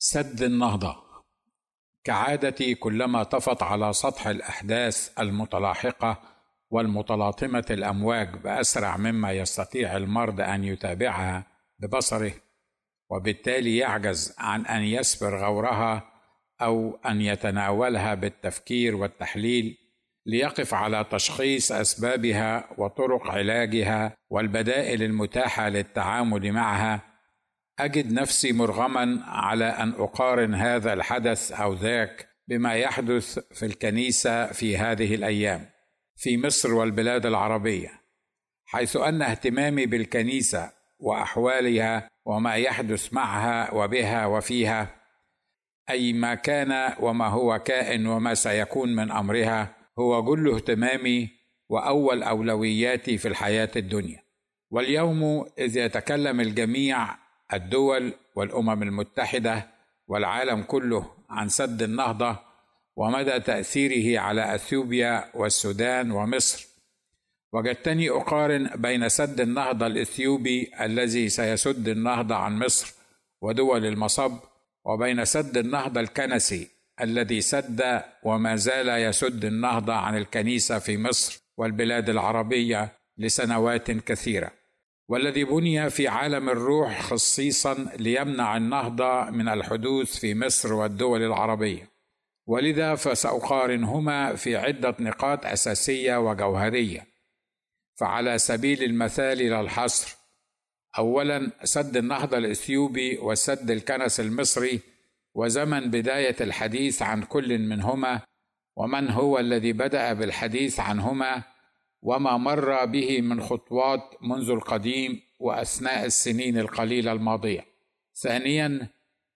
سد النهضة. كعادتي كلما طفت على سطح الأحداث المتلاحقة والمتلاطمة الأمواج بأسرع مما يستطيع المرء أن يتابعها ببصره وبالتالي يعجز عن أن يسبر غورها أو أن يتناولها بالتفكير والتحليل ليقف على تشخيص أسبابها وطرق علاجها والبدائل المتاحة للتعامل معها أجد نفسي مرغما على أن أقارن هذا الحدث أو ذاك بما يحدث في الكنيسة في هذه الأيام في مصر والبلاد العربية حيث أن اهتمامي بالكنيسة وأحوالها وما يحدث معها وبها وفيها أي ما كان وما هو كائن وما سيكون من أمرها هو كل اهتمامي وأول أولوياتي في الحياة الدنيا. واليوم إذ يتكلم الجميع الدول والأمم المتحدة والعالم كله عن سد النهضة ومدى تأثيره على أثيوبيا والسودان ومصر. وجدتني أقارن بين سد النهضة الإثيوبي الذي سيسد النهضة عن مصر ودول المصب وبين سد النهضة الكنسي الذي سد وما زال يسد النهضة عن الكنيسة في مصر والبلاد العربية لسنوات كثيرة. والذي بني في عالم الروح خصيصا ليمنع النهضة من الحدوث في مصر والدول العربية. ولذا فسأقارنهما في عدة نقاط أساسية وجوهرية. فعلى سبيل المثال لا الحصر. اولا سد النهضة الإثيوبي وسد الكنس المصري وزمن بداية الحديث عن كل منهما ومن هو الذي بدأ بالحديث عنهما؟ وما مر به من خطوات منذ القديم وأثناء السنين القليلة الماضية. ثانيا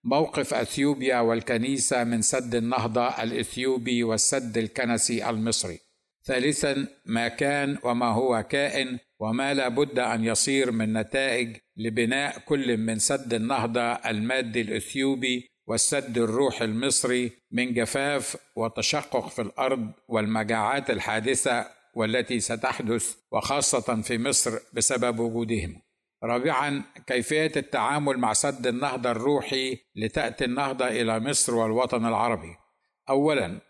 موقف أثيوبيا والكنيسة من سد النهضة الإثيوبي والسد الكنسي المصري. ثالثا ما كان وما هو كائن وما لا بد أن يصير من نتائج لبناء كل من سد النهضة المادي الإثيوبي والسد الروح المصري من جفاف وتشقق في الأرض والمجاعات الحادثة والتي ستحدث وخاصة في مصر بسبب وجودهم. رابعا كيفية التعامل مع سد النهضة الروحي لتأتي النهضة إلى مصر والوطن العربي. أولا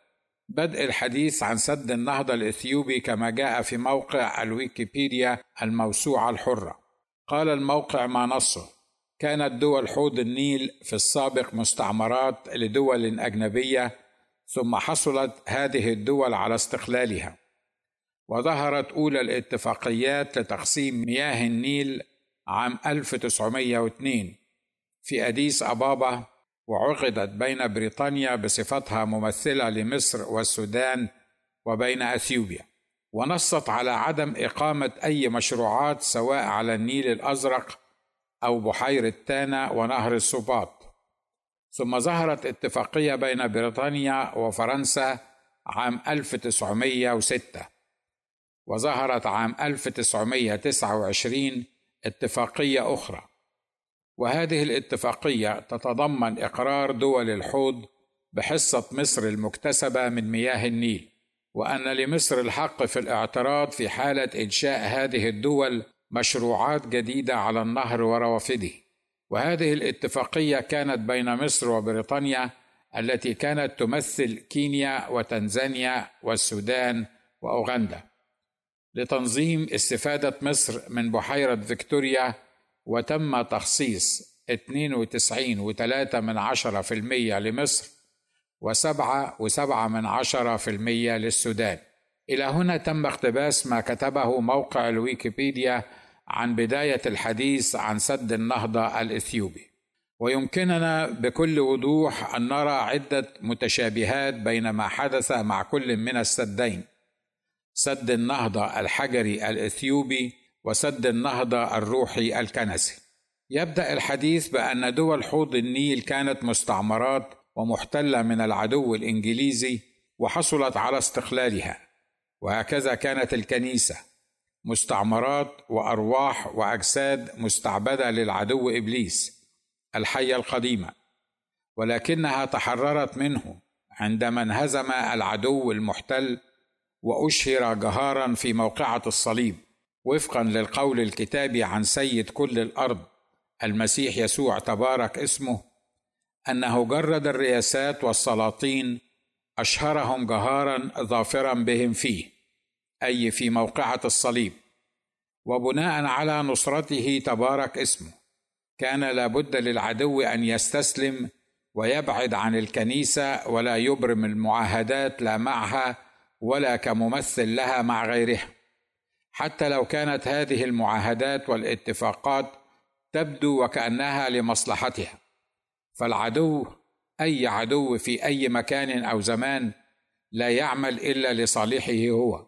بدء الحديث عن سد النهضة الإثيوبي كما جاء في موقع الويكيبيديا الموسوعة الحرة. قال الموقع ما نصه: كانت دول حوض النيل في السابق مستعمرات لدول أجنبية ثم حصلت هذه الدول على استقلالها وظهرت أولى الاتفاقيات لتقسيم مياه النيل عام 1902 في أديس أبابا وعقدت بين بريطانيا بصفتها ممثلة لمصر والسودان وبين أثيوبيا. ونصت على عدم إقامة أي مشروعات سواء على النيل الأزرق أو بحيرة تانا ونهر السباط ثم ظهرت اتفاقية بين بريطانيا وفرنسا عام 1906 وظهرت عام 1929 اتفاقية أخرى. وهذه الاتفاقية تتضمن إقرار دول الحوض بحصة مصر المكتسبة من مياه النيل وأن لمصر الحق في الاعتراض في حالة إنشاء هذه الدول مشروعات جديدة على النهر وروافده. وهذه الاتفاقية كانت بين مصر وبريطانيا التي كانت تمثل كينيا وتنزانيا والسودان وأوغندا. لتنظيم استفادة مصر من بحيرة فيكتوريا وتم تخصيص 92.3 من عشرة في المية لمصر وسبعة وسبعة من عشرة في المية للسودان. إلى هنا تم اقتباس ما كتبه موقع الويكيبيديا عن بداية الحديث عن سد النهضة الإثيوبي. ويمكننا بكل وضوح أن نرى عدة متشابهات بين ما حدث مع كل من السدين. سد النهضة الحجري الإثيوبي وسد النهضة الروحي الكنسي. يبدأ الحديث بأن دول حوض النيل كانت مستعمرات ومحتلة من العدو الإنجليزي وحصلت على استقلالها، وهكذا كانت الكنيسة مستعمرات وأرواح وأجساد مستعبدة للعدو إبليس الحية القديمة، ولكنها تحررت منه عندما انهزم العدو المحتل وأشهر جهارا في موقعة الصليب وفقا للقول الكتابي عن سيد كل الأرض المسيح يسوع تبارك اسمه أنه جرد الرياسات والسلاطين أشهرهم جهارا ظافرا بهم فيه أي في موقعة الصليب وبناء على نصرته تبارك اسمه كان لابد للعدو أن يستسلم ويبعد عن الكنيسة ولا يبرم المعاهدات لا معها ولا كممثل لها مع غيرها. حتى لو كانت هذه المعاهدات والاتفاقات تبدو وكأنها لمصلحتها. فالعدو أي عدو في أي مكان أو زمان لا يعمل إلا لصالحه هو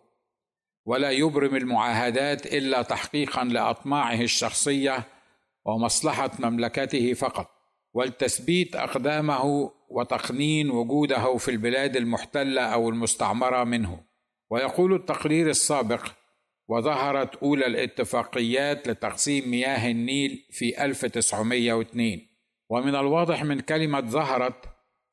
ولا يبرم المعاهدات إلا تحقيقا لأطماعه الشخصية ومصلحة مملكته فقط. ولتثبيت أقدامه وتقنين وجوده في البلاد المحتلة أو المستعمرة منه. ويقول التقرير السابق وظهرت أولى الاتفاقيات لتقسيم مياه النيل في 1902 ومن الواضح من كلمة ظهرت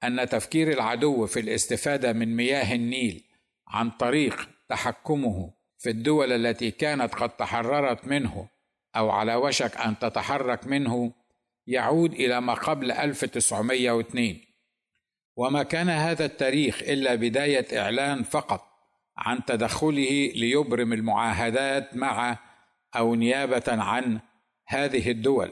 أن تفكير العدو في الاستفادة من مياه النيل عن طريق تحكمه في الدول التي كانت قد تحررت منه أو على وشك أن تتحرك منه يعود إلى ما قبل 1902 وما كان هذا التاريخ إلا بداية إعلان فقط عن تدخله ليبرم المعاهدات مع أو نيابة عن هذه الدول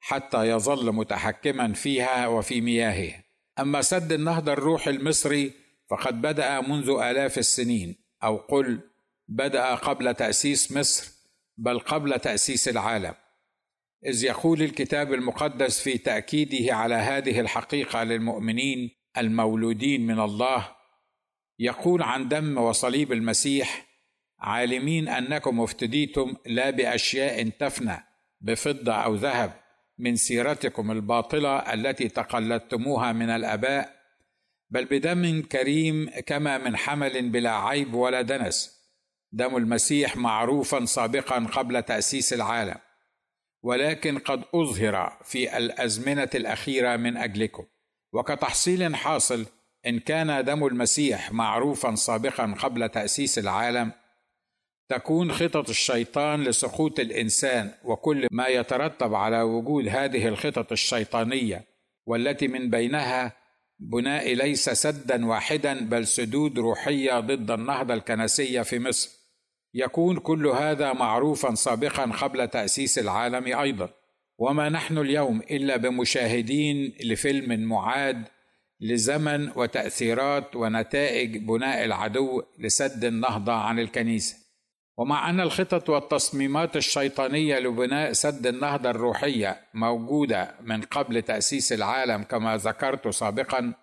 حتى يظل متحكما فيها وفي مياهها أما سد النهضة الروحي المصري فقد بدأ منذ آلاف السنين أو قل بدأ قبل تأسيس مصر بل قبل تأسيس العالم. إذ يقول الكتاب المقدس في تأكيده على هذه الحقيقة للمؤمنين المولودين من الله يقول عن دم وصليب المسيح عالمين أنكم افتديتم لا بأشياء تفنى بفضة أو ذهب من سيرتكم الباطلة التي تقلدتموها من الآباء بل بدم كريم كما من حمل بلا عيب ولا دنس دم المسيح معروفا سابقا قبل تأسيس العالم ولكن قد أظهر في الأزمنة الأخيرة من أجلكم. وكتحصيل حاصل إن كان دم المسيح معروفا سابقا قبل تأسيس العالم تكون خطط الشيطان لسقوط الإنسان وكل ما يترتب على وجود هذه الخطط الشيطانية والتي من بينها بناء ليس سدا واحدا بل سدود روحية ضد النهضة الكنسية في مصر. يكون كل هذا معروفا سابقا قبل تأسيس العالم أيضا. وما نحن اليوم إلا بمشاهدين لفيلم معاد لزمن وتأثيرات ونتائج بناء العدو لسد النهضة عن الكنيسة. ومع أن الخطط والتصميمات الشيطانية لبناء سد النهضة الروحية موجودة من قبل تأسيس العالم كما ذكرت سابقا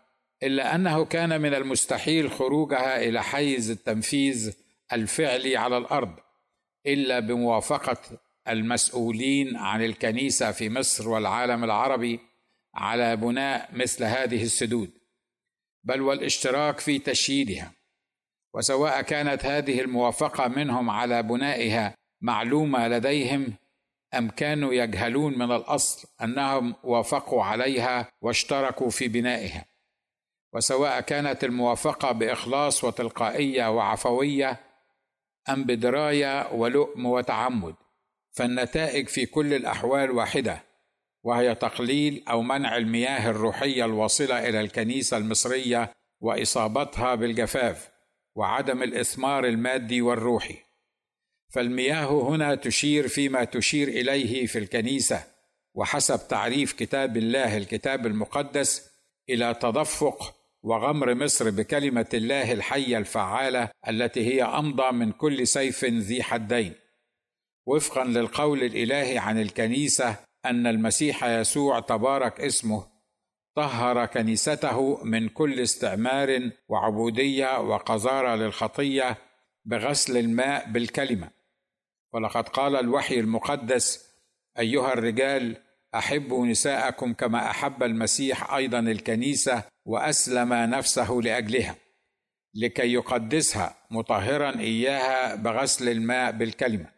إلا أنه كان من المستحيل خروجها إلى حيز التنفيذ الفعلي على الأرض إلا بموافقة المسؤولين عن الكنيسة في مصر والعالم العربي على بناء مثل هذه السدود بل والاشتراك في تشييدها وسواء كانت هذه الموافقة منهم على بنائها معلومة لديهم أم كانوا يجهلون من الأصل أنهم وافقوا عليها واشتركوا في بنائها وسواء كانت الموافقة بإخلاص وتلقائية وعفوية أم بدراية ولؤم وتعمد. فالنتائج في كل الأحوال واحدة وهي تقليل أو منع المياه الروحية الواصلة إلى الكنيسة المصرية وإصابتها بالجفاف وعدم الإثمار المادي والروحي. فالمياه هنا تشير فيما تشير إليه في الكنيسة وحسب تعريف كتاب الله الكتاب المقدس إلى تدفق وغمر مصر بكلمة الله الحية الفعالة التي هي أمضى من كل سيف ذي حدين. وفقا للقول الإلهي عن الكنيسة أن المسيح يسوع تبارك اسمه طهر كنيسته من كل استعمار وعبودية وقذارة للخطية بغسل الماء بالكلمة. ولقد قال الوحي المقدس أيها الرجال أحبوا نساءكم كما أحب المسيح أيضا الكنيسة وأسلم نفسه لأجلها لكي يقدسها مطهرا إياها بغسل الماء بالكلمة.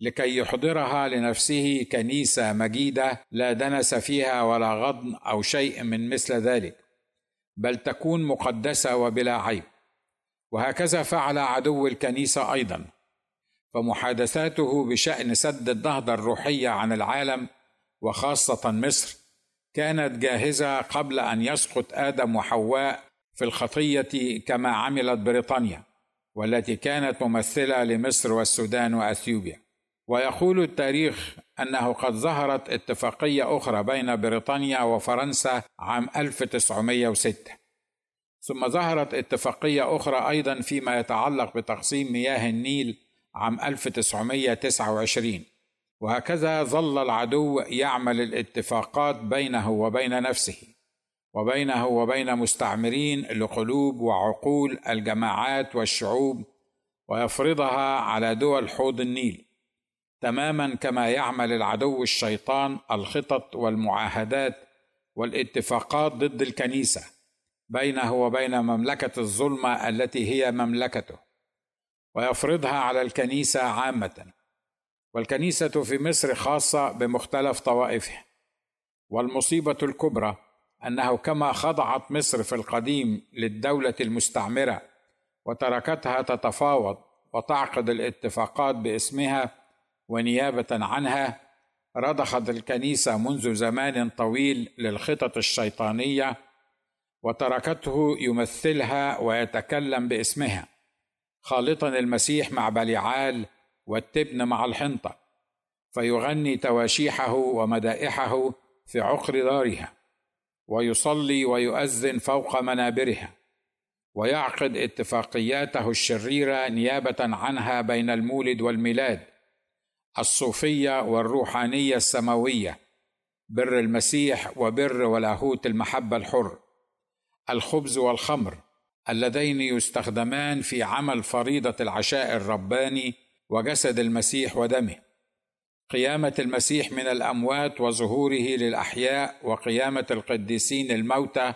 لكي يحضرها لنفسه كنيسة مجيدة لا دنس فيها ولا غضن أو شيء من مثل ذلك بل تكون مقدسة وبلا عيب. وهكذا فعل عدو الكنيسة أيضا. فمحادثاته بشأن سد النهضه الروحيه عن العالم وخاصة مصر كانت جاهزة قبل أن يسقط آدم وحواء في الخطية كما عملت بريطانيا والتي كانت ممثلة لمصر والسودان وأثيوبيا. ويقول التاريخ أنه قد ظهرت اتفاقية أخرى بين بريطانيا وفرنسا عام 1906 ثم ظهرت اتفاقية أخرى أيضا فيما يتعلق بتقسيم مياه النيل عام 1929 وهكذا ظل العدو يعمل الاتفاقات بينه وبين نفسه وبينه وبين مستعمرين لقلوب وعقول الجماعات والشعوب ويفرضها على دول حوض النيل. تماما كما يعمل العدو الشيطان الخطط والمعاهدات والاتفاقات ضد الكنيسة بينه وبين مملكة الظلمة التي هي مملكته ويفرضها على الكنيسة عامة والكنيسة في مصر خاصة بمختلف طوائفها. والمصيبة الكبرى أنه كما خضعت مصر في القديم للدولة المستعمرة وتركتها تتفاوض وتعقد الاتفاقات باسمها ونيابة عنها رضخت الكنيسة منذ زمان طويل للخطط الشيطانية وتركته يمثلها ويتكلم باسمها خالطا المسيح مع بليعال والتبن مع الحنطة فيغني تواشيحه ومدائحه في عقر دارها ويصلي ويؤذن فوق منابرها ويعقد اتفاقياته الشريرة نيابة عنها بين المولد والميلاد الصوفية والروحانية السماوية بر المسيح وبر ولاهوت المحبة الحر الخبز والخمر اللذين يستخدمان في عمل فريضة العشاء الرباني وجسد المسيح ودمه. قيامة المسيح من الأموات وظهوره للأحياء وقيامة القديسين الموتى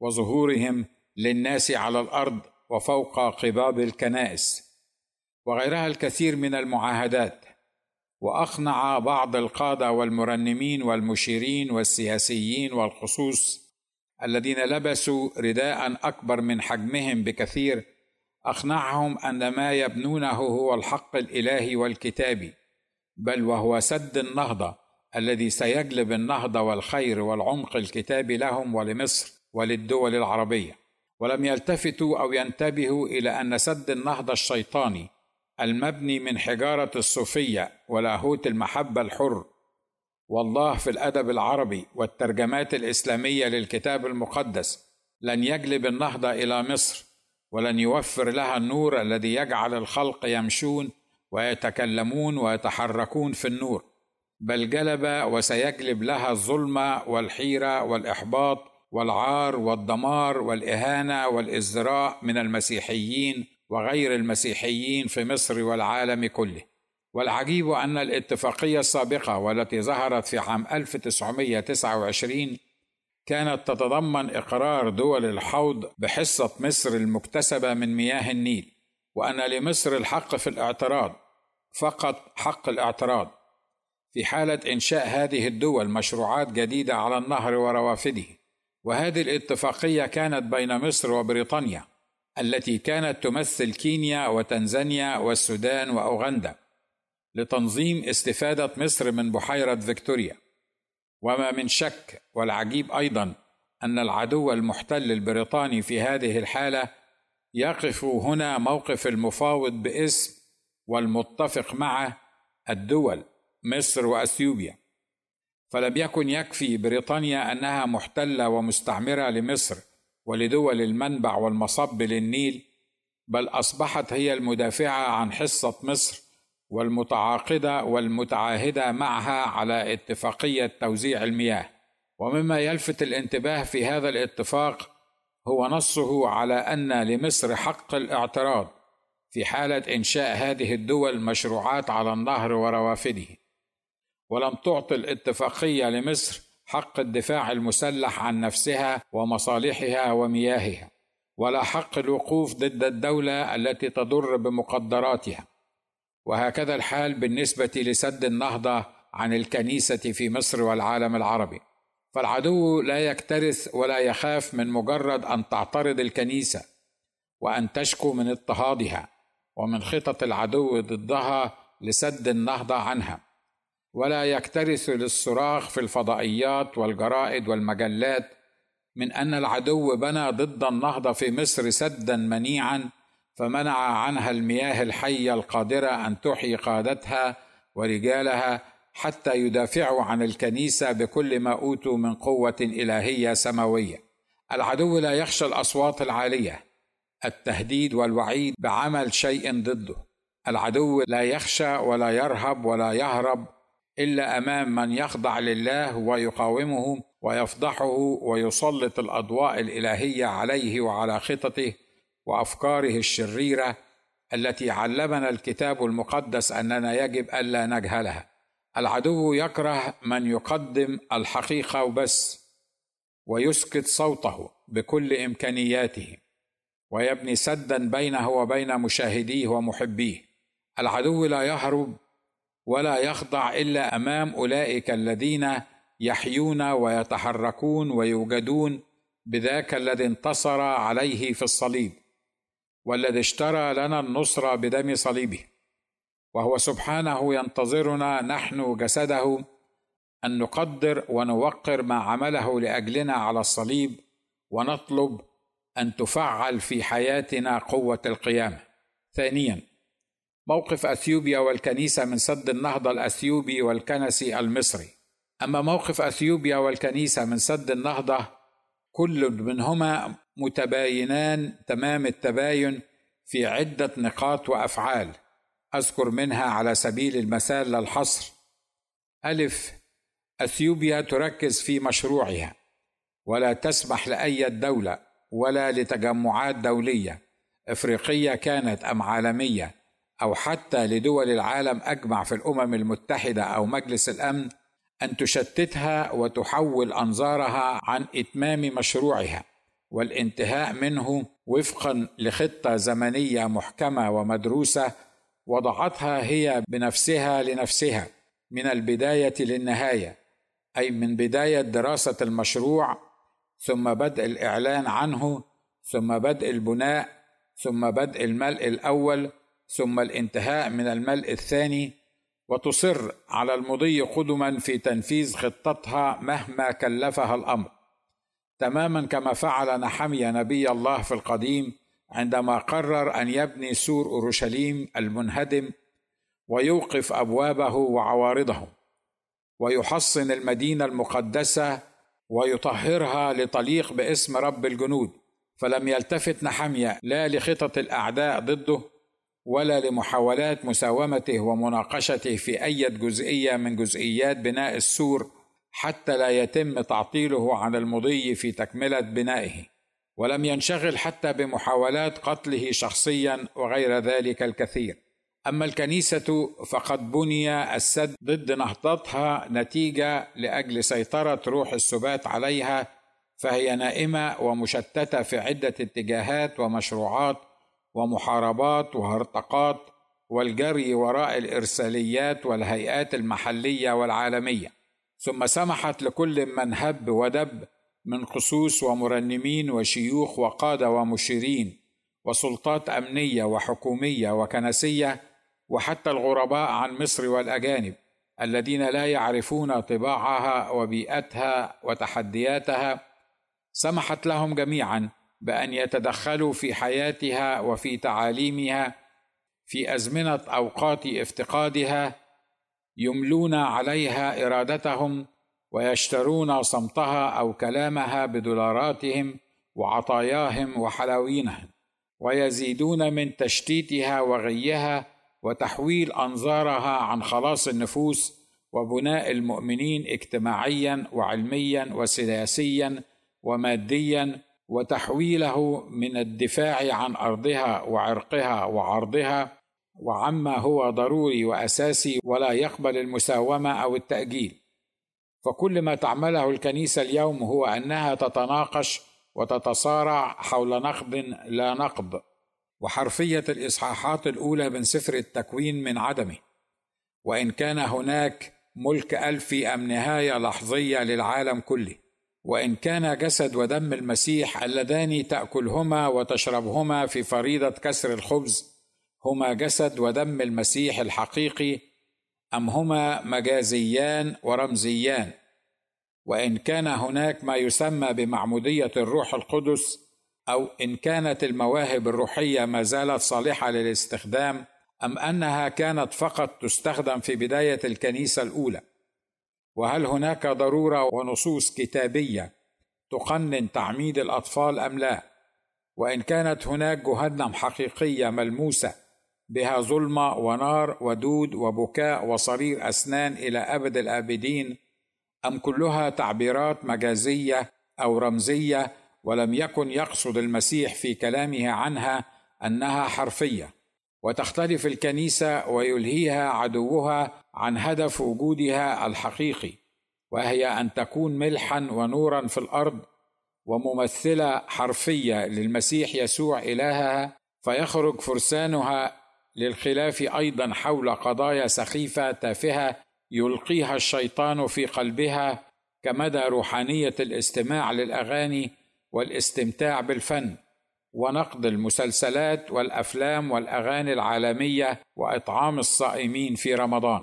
وظهورهم للناس على الأرض وفوق قباب الكنائس وغيرها الكثير من المعاهدات. وأقنع بعض القادة والمرنمين والمشيرين والسياسيين والخصوص الذين لبسوا رداء أكبر من حجمهم بكثير أقنعهم أن ما يبنونه هو الحق الإلهي والكتابي بل وهو سد النهضة الذي سيجلب النهضه والخير والعمق الكتابي لهم ولمصر وللدول العربية. ولم يلتفتوا أو ينتبهوا إلى أن سد النهضه الشيطاني المبني من حجارة الصوفية ولاهوت المحبة الحر. والله في الأدب العربي والترجمات الإسلامية للكتاب المقدس لن يجلب النهضة إلى مصر ولن يوفر لها النور الذي يجعل الخلق يمشون ويتكلمون ويتحركون في النور. بل جلب وسيجلب لها الظلم والحيرة والإحباط والعار والدمار والإهانة والازدراء من المسيحيين وغير المسيحيين في مصر والعالم كله. والعجيب أن الاتفاقية السابقة والتي ظهرت في عام 1929 كانت تتضمن إقرار دول الحوض بحصة مصر المكتسبة من مياه النيل وأن لمصر الحق في الاعتراض فقط حق الاعتراض. في حالة إنشاء هذه الدول مشروعات جديدة على النهر وروافده وهذه الاتفاقية كانت بين مصر وبريطانيا. التي كانت تمثل كينيا وتنزانيا والسودان وأوغندا لتنظيم استفادة مصر من بحيرة فيكتوريا. وما من شك والعجيب أيضا أن العدو المحتل البريطاني في هذه الحالة يقف هنا موقف المفاوض باسم والمتفق معه الدول مصر وأثيوبيا. فلم يكن يكفي بريطانيا أنها محتلة ومستعمرة لمصر ولدول المنبع والمصب للنيل بل أصبحت هي المدافعة عن حصة مصر والمتعاقدة والمتعاهدة معها على اتفاقية توزيع المياه. ومما يلفت الانتباه في هذا الاتفاق هو نصه على أن لمصر حق الاعتراض في حالة إنشاء هذه الدول مشروعات على النهر وروافده. ولم تعطي الاتفاقية لمصر حق الدفاع المسلح عن نفسها ومصالحها ومياهها ولا حق الوقوف ضد الدولة التي تضر بمقدراتها. وهكذا الحال بالنسبة لسد النهضة عن الكنيسة في مصر والعالم العربي. فالعدو لا يكترث ولا يخاف من مجرد أن تعترض الكنيسة وأن تشكو من اضطهادها ومن خطط العدو ضدها لسد النهضة عنها. ولا يكترث للصراخ في الفضائيات والجرائد والمجلات من أن العدو بنى ضد النهضه في مصر سدا منيعا فمنع عنها المياه الحية القادرة أن تحيي قادتها ورجالها حتى يدافعوا عن الكنيسة بكل ما أوتوا من قوة إلهية سماوية. العدو لا يخشى الأصوات العالية التهديد والوعيد بعمل شيء ضده. العدو لا يخشى ولا يرهب ولا يهرب إلا أمام من يخضع لله ويقاومه ويفضحه ويسلط الأضواء الإلهية عليه وعلى خططه وأفكاره الشريرة التي علمنا الكتاب المقدس أننا يجب ألا نجهلها العدو يكره من يقدم الحقيقة وبس ويسكت صوته بكل إمكانياته ويبني سدا بينه وبين مشاهديه ومحبيه. العدو لا يهرب ولا يخضع إلا أمام أولئك الذين يحيون ويتحركون ويوجدون بذاك الذي انتصر عليه في الصليب والذي اشترى لنا النصره بدم صليبه. وهو سبحانه ينتظرنا نحن جسده أن نقدر ونوقر ما عمله لأجلنا على الصليب ونطلب أن تفعل في حياتنا قوة القيامة. ثانيا موقف أثيوبيا والكنيسة من سد النهضة الأثيوبي والكنسي المصري. أما موقف أثيوبيا والكنيسة من سد النهضة كل منهما متباينان تمام التباين في عدة نقاط وأفعال. أذكر منها على سبيل المثال للحصر. ألف أثيوبيا تركز في مشروعها ولا تسمح لأي دولة ولا لتجمعات دولية. إفريقية كانت أم عالمية. أو حتى لدول العالم أجمع في الأمم المتحدة أو مجلس الأمن أن تشتتها وتحول أنظارها عن إتمام مشروعها والانتهاء منه وفقا لخطة زمنية محكمة ومدروسة وضعتها هي بنفسها لنفسها من البداية للنهاية أي من بداية دراسة المشروع ثم بدء الإعلان عنه ثم بدء البناء ثم بدء الملء الأول ثم الانتهاء من الملء الثاني وتصر على المضي قدما في تنفيذ خطتها مهما كلفها الأمر. تماما كما فعل نحميا نبي الله في القديم عندما قرر أن يبني سور أورشليم المنهدم ويوقف أبوابه وعوارضه ويحصن المدينة المقدسة ويطهرها لتليق باسم رب الجنود. فلم يلتفت نحميا لا لخطط الأعداء ضده ولا لمحاولات مساومته ومناقشته في أي جزئية من جزئيات بناء السور حتى لا يتم تعطيله عن المضي في تكملة بنائه ولم ينشغل حتى بمحاولات قتله شخصيا وغير ذلك الكثير. أما الكنيسة فقد بني السد ضد نهضتها نتيجة لأجل سيطرة روح السبات عليها فهي نائمة ومشتتة في عدة اتجاهات ومشروعات ومحاربات وهرطقات والجري وراء الإرساليات والهيئات المحلية والعالمية. ثم سمحت لكل من هب ودب من قصوص ومرنمين وشيوخ وقادة ومشيرين وسلطات أمنية وحكومية وكنسية وحتى الغرباء عن مصر والأجانب الذين لا يعرفون طباعها وبيئتها وتحدياتها. سمحت لهم جميعا بأن يتدخلوا في حياتها وفي تعاليمها في أزمنة أوقات افتقادها يملون عليها إرادتهم ويشترون صمتها أو كلامها بدولاراتهم وعطاياهم وحلاوينهم ويزيدون من تشتيتها وغيها وتحويل أنظارها عن خلاص النفوس وبناء المؤمنين اجتماعيا وعلميا وسياسيا وماديا وتحويله من الدفاع عن أرضها وعرقها وعرضها وعما هو ضروري وأساسي ولا يقبل المساومة أو التأجيل. فكل ما تعمله الكنيسة اليوم هو أنها تتناقش وتتصارع حول نقد لا نقد وحرفية الإصحاحات الأولى من سفر التكوين من عدمه. وإن كان هناك ملك ألفي أم نهاية لحظية للعالم كله. وإن كان جسد ودم المسيح اللذان تأكلهما وتشربهما في فريضة كسر الخبز هما جسد ودم المسيح الحقيقي أم هما مجازيان ورمزيان؟ وإن كان هناك ما يسمى بمعمودية الروح القدس أو إن كانت المواهب الروحية ما زالت صالحة للاستخدام أم أنها كانت فقط تستخدم في بداية الكنيسة الأولى؟ وهل هناك ضرورة ونصوص كتابية تقنن تعميد الأطفال أم لا؟ وإن كانت هناك جهنم حقيقية ملموسة بها ظلمة ونار ودود وبكاء وصرير أسنان إلى أبد الآبدين أم كلها تعبيرات مجازية أو رمزية ولم يكن يقصد المسيح في كلامه عنها أنها حرفية وتختلف الكنيسة ويلهيها عدوها عن هدف وجودها الحقيقي وهي أن تكون ملحا ونورا في الأرض وممثلة حرفية للمسيح يسوع إلهها فيخرج فرسانها للخلاف أيضا حول قضايا سخيفة تافهة يلقيها الشيطان في قلبها كمدى روحانية الاستماع للأغاني والاستمتاع بالفن ونقد المسلسلات والأفلام والأغاني العالمية وإطعام الصائمين في رمضان.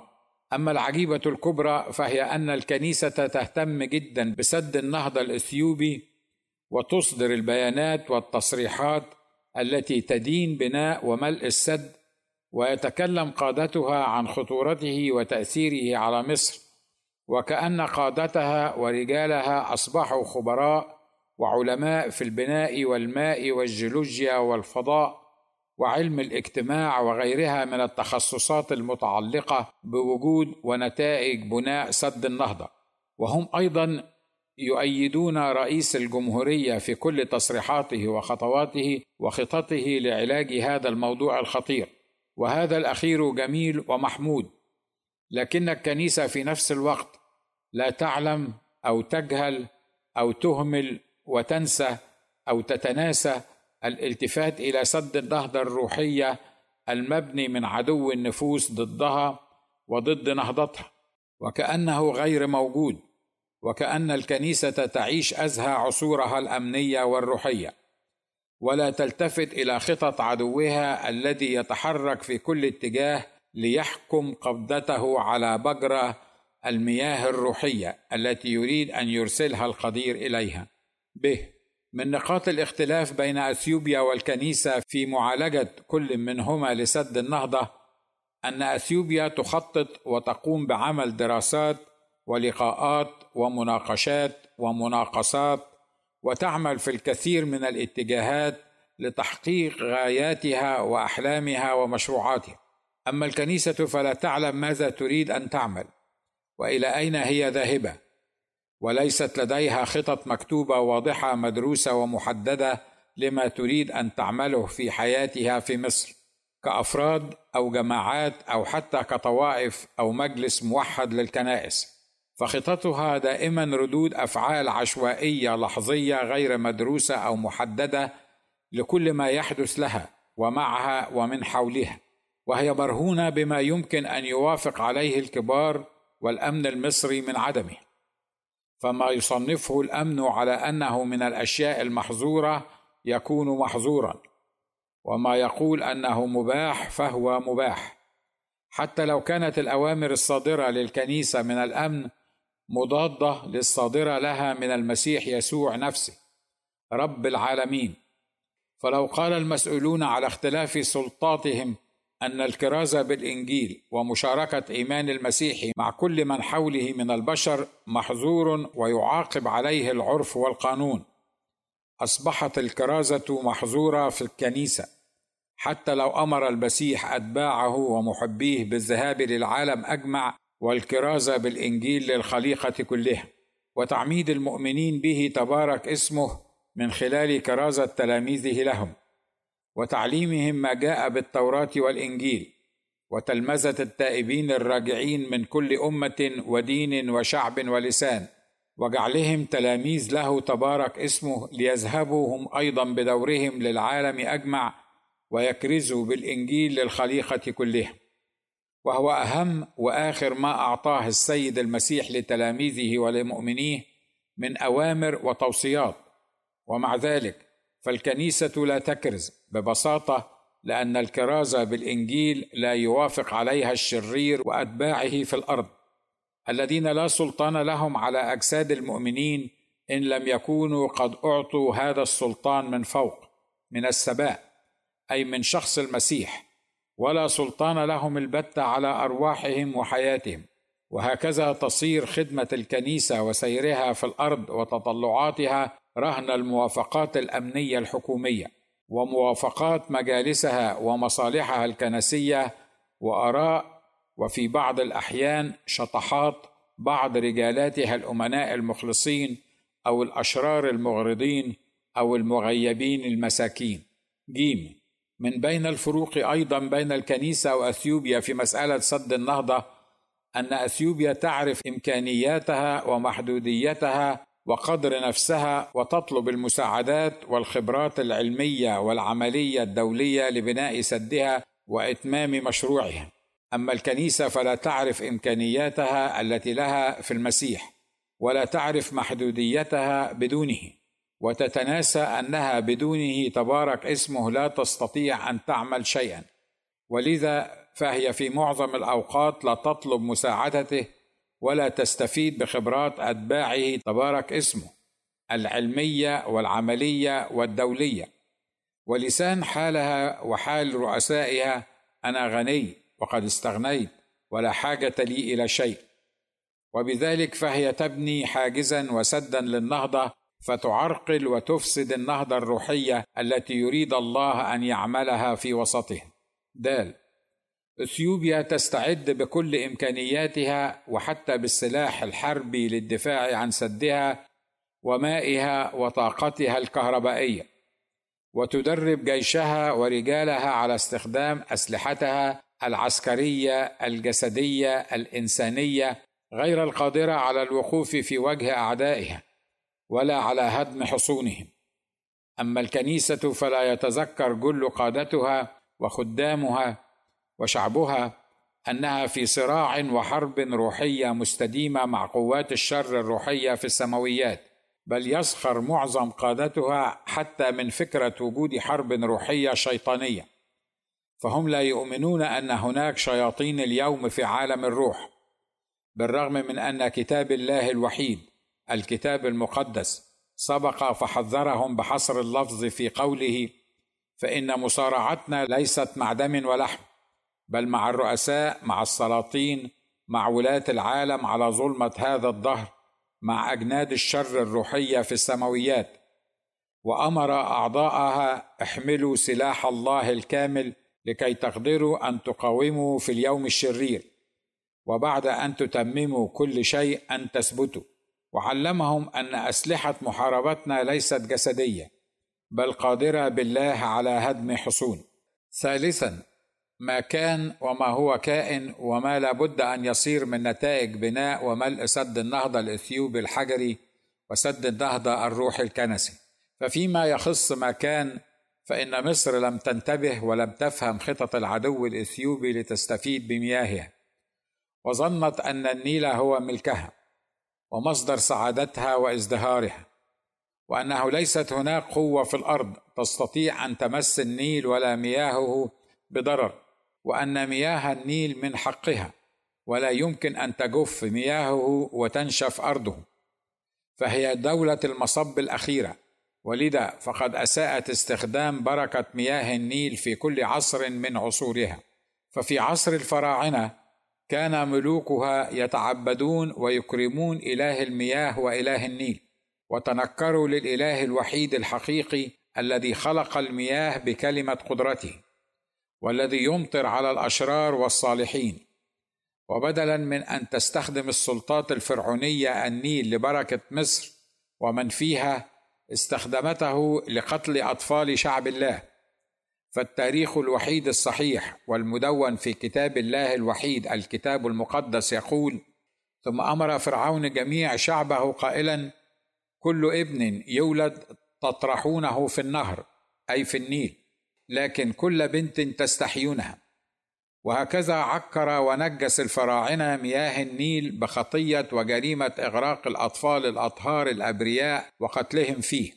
أما العجيبة الكبرى فهي أن الكنيسة تهتم جدا بسد النهضة الإثيوبي وتصدر البيانات والتصريحات التي تدين بناء وملء السد ويتكلم قادتها عن خطورته وتأثيره على مصر وكأن قادتها ورجالها أصبحوا خبراء وعلماء في البناء والماء والجيولوجيا والفضاء. وعلم الاجتماع وغيرها من التخصصات المتعلقة بوجود ونتائج بناء سد النهضة. وهم أيضا يؤيدون رئيس الجمهورية في كل تصريحاته وخطواته وخططه لعلاج هذا الموضوع الخطير. وهذا الأخير جميل ومحمود. لكن الكنيسة في نفس الوقت لا تعلم أو تجهل أو تهمل وتنسى أو تتناسى الالتفات إلى سد النهضة الروحية المبني من عدو النفوس ضدها وضد نهضتها وكأنه غير موجود وكأن الكنيسة تعيش أزهى عصورها الأمنية والروحية ولا تلتفت إلى خطط عدوها الذي يتحرك في كل اتجاه ليحكم قبضته على بجره المياه الروحية التي يريد أن يرسلها القدير إليها. ب من نقاط الاختلاف بين أثيوبيا والكنيسة في معالجة كل منهما لسد النهضة أن أثيوبيا تخطط وتقوم بعمل دراسات ولقاءات ومناقشات ومناقصات وتعمل في الكثير من الاتجاهات لتحقيق غاياتها وأحلامها ومشروعاتها. أما الكنيسة فلا تعلم ماذا تريد أن تعمل وإلى أين هي ذاهبة؟ وليست لديها خطط مكتوبة واضحة مدروسة ومحددة لما تريد أن تعمله في حياتها في مصر كأفراد أو جماعات أو حتى كطوائف أو مجلس موحد للكنائس. فخططها دائما ردود أفعال عشوائية لحظية غير مدروسة أو محددة لكل ما يحدث لها ومعها ومن حولها. وهي مرهونة بما يمكن أن يوافق عليه الكبار والأمن المصري من عدمه. فما يصنفه الأمن على أنه من الأشياء المحظورة يكون محظورا وما يقول أنه مباح فهو مباح. حتى لو كانت الأوامر الصادرة للكنيسة من الأمن مضادة للصادرة لها من المسيح يسوع نفسه رب العالمين. فلو قال المسؤولون على اختلاف سلطاتهم أن الكرازه بالإنجيل ومشاركة إيمان المسيح مع كل من حوله من البشر محظور ويعاقب عليه العرف والقانون. أصبحت الكرازة محظورة في الكنيسة حتى لو أمر المسيح أتباعه ومحبيه بالذهاب للعالم أجمع والكرازه بالإنجيل للخليقة كلها. وتعميد المؤمنين به تبارك اسمه من خلال كرازة تلاميذه لهم. وتعليمهم ما جاء بالتوراة والإنجيل وتلمذة التائبين الراجعين من كل أمة ودين وشعب ولسان وجعلهم تلاميذ له تبارك اسمه ليذهبوا هم أيضا بدورهم للعالم أجمع ويكرزوا بالإنجيل للخليقة كلها وهو أهم وآخر ما أعطاه السيد المسيح لتلاميذه ولمؤمنيه من أوامر وتوصيات ومع ذلك فالكنيسة لا تكرز ببساطة لأن الكرازه بالإنجيل لا يوافق عليها الشرير وأتباعه في الأرض. الذين لا سلطان لهم على أجساد المؤمنين إن لم يكونوا قد أعطوا هذا السلطان من فوق من السماء أي من شخص المسيح ولا سلطان لهم البت على أرواحهم وحياتهم. وهكذا تصير خدمة الكنيسة وسيرها في الأرض وتطلعاتها رهن الموافقات الأمنية الحكومية وموافقات مجالسها ومصالحها الكنسية وآراء وفي بعض الأحيان شطحات بعض رجالاتها الأمناء المخلصين أو الأشرار المغرضين أو المغيبين المساكين. جيم. من بين الفروق أيضا بين الكنيسة وأثيوبيا في مسألة سد النهضة أن أثيوبيا تعرف إمكانياتها ومحدوديتها وقدر نفسها وتطلب المساعدات والخبرات العلمية والعملية الدولية لبناء سدها وإتمام مشروعها. أما الكنيسة فلا تعرف إمكانياتها التي لها في المسيح ولا تعرف محدوديتها بدونه. وتتناسى أنها بدونه تبارك اسمه لا تستطيع أن تعمل شيئا. ولذا فهي في معظم الأوقات لا تطلب مساعدته ولا تستفيد بخبرات أتباعه تبارك اسمه العلمية والعملية والدولية. ولسان حالها وحال رؤسائها أنا غني وقد استغنيت ولا حاجة لي إلى شيء. وبذلك فهي تبني حاجزا وسدا للنهضة فتعرقل وتفسد النهضة الروحية التي يريد الله أن يعملها في وسطها دال. اثيوبيا تستعد بكل إمكانياتها وحتى بالسلاح الحربي للدفاع عن سدها ومائها وطاقتها الكهربائية وتدرب جيشها ورجالها على استخدام أسلحتها العسكرية الجسدية الإنسانية غير القادرة على الوقوف في وجه أعدائها ولا على هدم حصونهم. أما الكنيسة فلا يتذكر جل قادتها وخدامها وشعبها أنها في صراع وحرب روحية مستديمة مع قوات الشر الروحية في السماويات بل يسخر معظم قادتها حتى من فكرة وجود حرب روحية شيطانية. فهم لا يؤمنون أن هناك شياطين اليوم في عالم الروح بالرغم من أن كتاب الله الوحيد الكتاب المقدس سبق فحذرهم بحصر اللفظ في قوله فإن مصارعتنا ليست مع دم ولحم بل مع الرؤساء مع السلاطين مع ولاة العالم على ظلمة هذا الدهر مع أجناد الشر الروحية في السماويات. وأمر أعضاءها احملوا سلاح الله الكامل لكي تقدروا أن تقاوموا في اليوم الشرير. وبعد أن تتمموا كل شيء أن تثبتوا. وعلمهم أن أسلحة محاربتنا ليست جسدية بل قادرة بالله على هدم حصون. ثالثا ما كان وما هو كائن وما لا بد أن يصير من نتائج بناء وملء سد النهضة الاثيوبي الحجري وسد النهضة الروحي الكنسي. ففيما يخص ما كان فإن مصر لم تنتبه ولم تفهم خطط العدو الإثيوبي لتستفيد بمياهها. وظنت أن النيل هو ملكها ومصدر سعادتها وازدهارها وأنه ليست هناك قوة في الأرض تستطيع أن تمس النيل ولا مياهه بضرر. وأن مياه النيل من حقها ولا يمكن أن تجف مياهه وتنشف أرضه. فهي دولة المصب الأخيرة ولذا فقد أساءت استخدام بركة مياه النيل في كل عصر من عصورها. ففي عصر الفراعنة كان ملوكها يتعبدون ويكرمون إله المياه وإله النيل وتنكروا للإله الوحيد الحقيقي الذي خلق المياه بكلمة قدرته. والذي يمطر على الأشرار والصالحين. وبدلا من أن تستخدم السلطات الفرعونية النيل لبركة مصر ومن فيها استخدمته لقتل أطفال شعب الله. فالتاريخ الوحيد الصحيح والمدون في كتاب الله الوحيد الكتاب المقدس يقول ثم أمر فرعون جميع شعبه قائلا كل ابن يولد تطرحونه في النهر أي في النيل. لكن كل بنت تستحيونها. وهكذا عكر ونجس الفراعنة مياه النيل بخطية وجريمة إغراق الأطفال الأطهار الأبرياء وقتلهم فيه.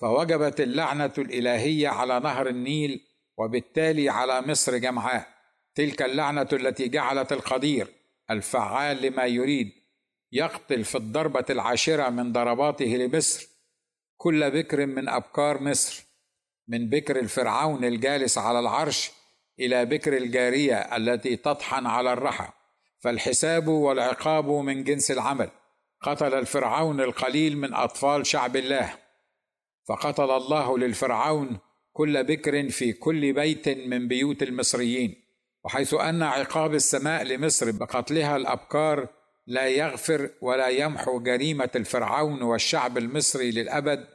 فوجبت اللعنة الإلهية على نهر النيل وبالتالي على مصر جمعاء. تلك اللعنة التي جعلت القدير الفعال لما يريد يقتل في الضربة العاشرة من ضرباته لمصر كل بكر من ابكار مصر. من بكر الفرعون الجالس على العرش إلى بكر الجارية التي تطحن على الرحى. فالحساب والعقاب من جنس العمل. قتل الفرعون القليل من أطفال شعب الله. فقتل الله للفرعون كل بكر في كل بيت من بيوت المصريين. وحيث أن عقاب السماء لمصر بقتلها الأبكار لا يغفر ولا يمحو جريمة الفرعون والشعب المصري للأبد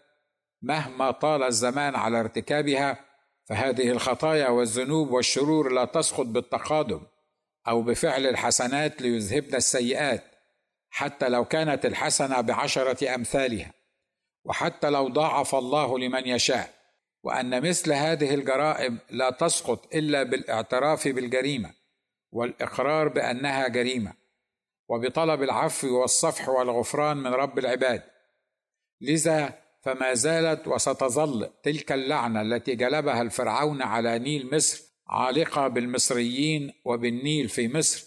مهما طال الزمان على ارتكابها فهذه الخطايا والذنوب والشرور لا تسقط بالتقادم أو بفعل الحسنات ليذهبن السيئات حتى لو كانت الحسنة بعشرة أمثالها. وحتى لو ضاعف الله لمن يشاء. وأن مثل هذه الجرائم لا تسقط إلا بالاعتراف بالجريمة والإقرار بأنها جريمة. وبطلب العفو والصفح والغفران من رب العباد. لذا فما زالت وستظل تلك اللعنة التي جلبها الفرعون على نيل مصر عالقة بالمصريين وبالنيل في مصر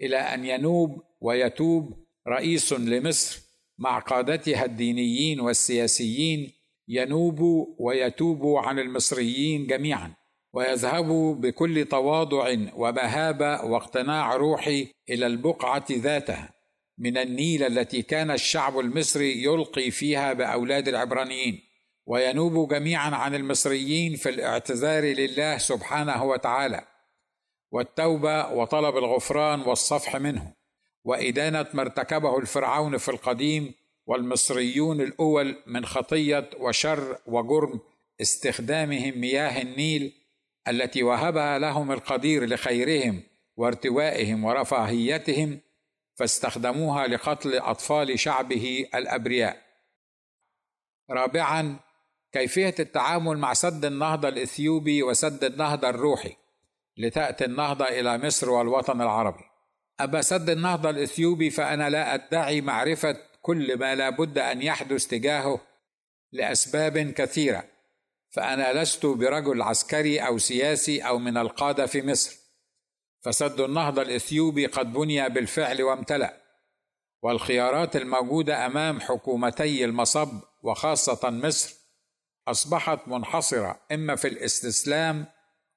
إلى أن ينوب ويتوب رئيس لمصر مع قادتها الدينيين والسياسيين ينوب ويتوب عن المصريين جميعا ويذهب بكل تواضع ومهابه واقتناع روحي إلى البقعة ذاتها. من النيل التي كان الشعب المصري يلقي فيها بأولاد العبرانيين وينوب جميعا عن المصريين في الاعتذار لله سبحانه وتعالى والتوبة وطلب الغفران والصفح منه. وإدانة ما ارتكبه الفرعون في القديم والمصريون الأول من خطية وشر وجرم استخدامهم مياه النيل التي وهبها لهم القدير لخيرهم وارتوائهم ورفاهيتهم فاستخدموها لقتل أطفال شعبه الأبرياء. رابعا كيفية التعامل مع سد النهضة الإثيوبي وسد النهضة الروحي لتأتي النهضة إلى مصر والوطن العربي. أما سد النهضة الإثيوبي فأنا لا أدعي معرفة كل ما لا بد أن يحدث تجاهه لأسباب كثيرة فأنا لست برجل عسكري أو سياسي أو من القادة في مصر. فسد النهضه الإثيوبي قد بني بالفعل وامتلأ. والخيارات الموجودة أمام حكومتي المصب وخاصة مصر أصبحت منحصرة إما في الاستسلام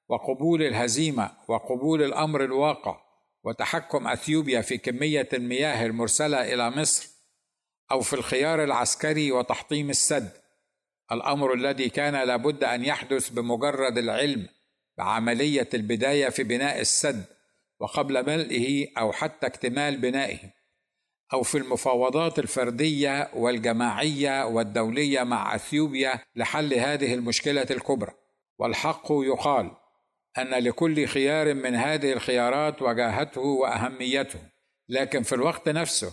وقبول الهزيمة وقبول الأمر الواقع وتحكم أثيوبيا في كمية المياه المرسلة إلى مصر أو في الخيار العسكري وتحطيم السد. الأمر الذي كان لابد أن يحدث بمجرد العلم بعملية البداية في بناء السد وقبل ملئه أو حتى اكتمال بنائه أو في المفاوضات الفردية والجماعية والدولية مع أثيوبيا لحل هذه المشكلة الكبرى. والحق يقال أن لكل خيار من هذه الخيارات وجاهته وأهميته. لكن في الوقت نفسه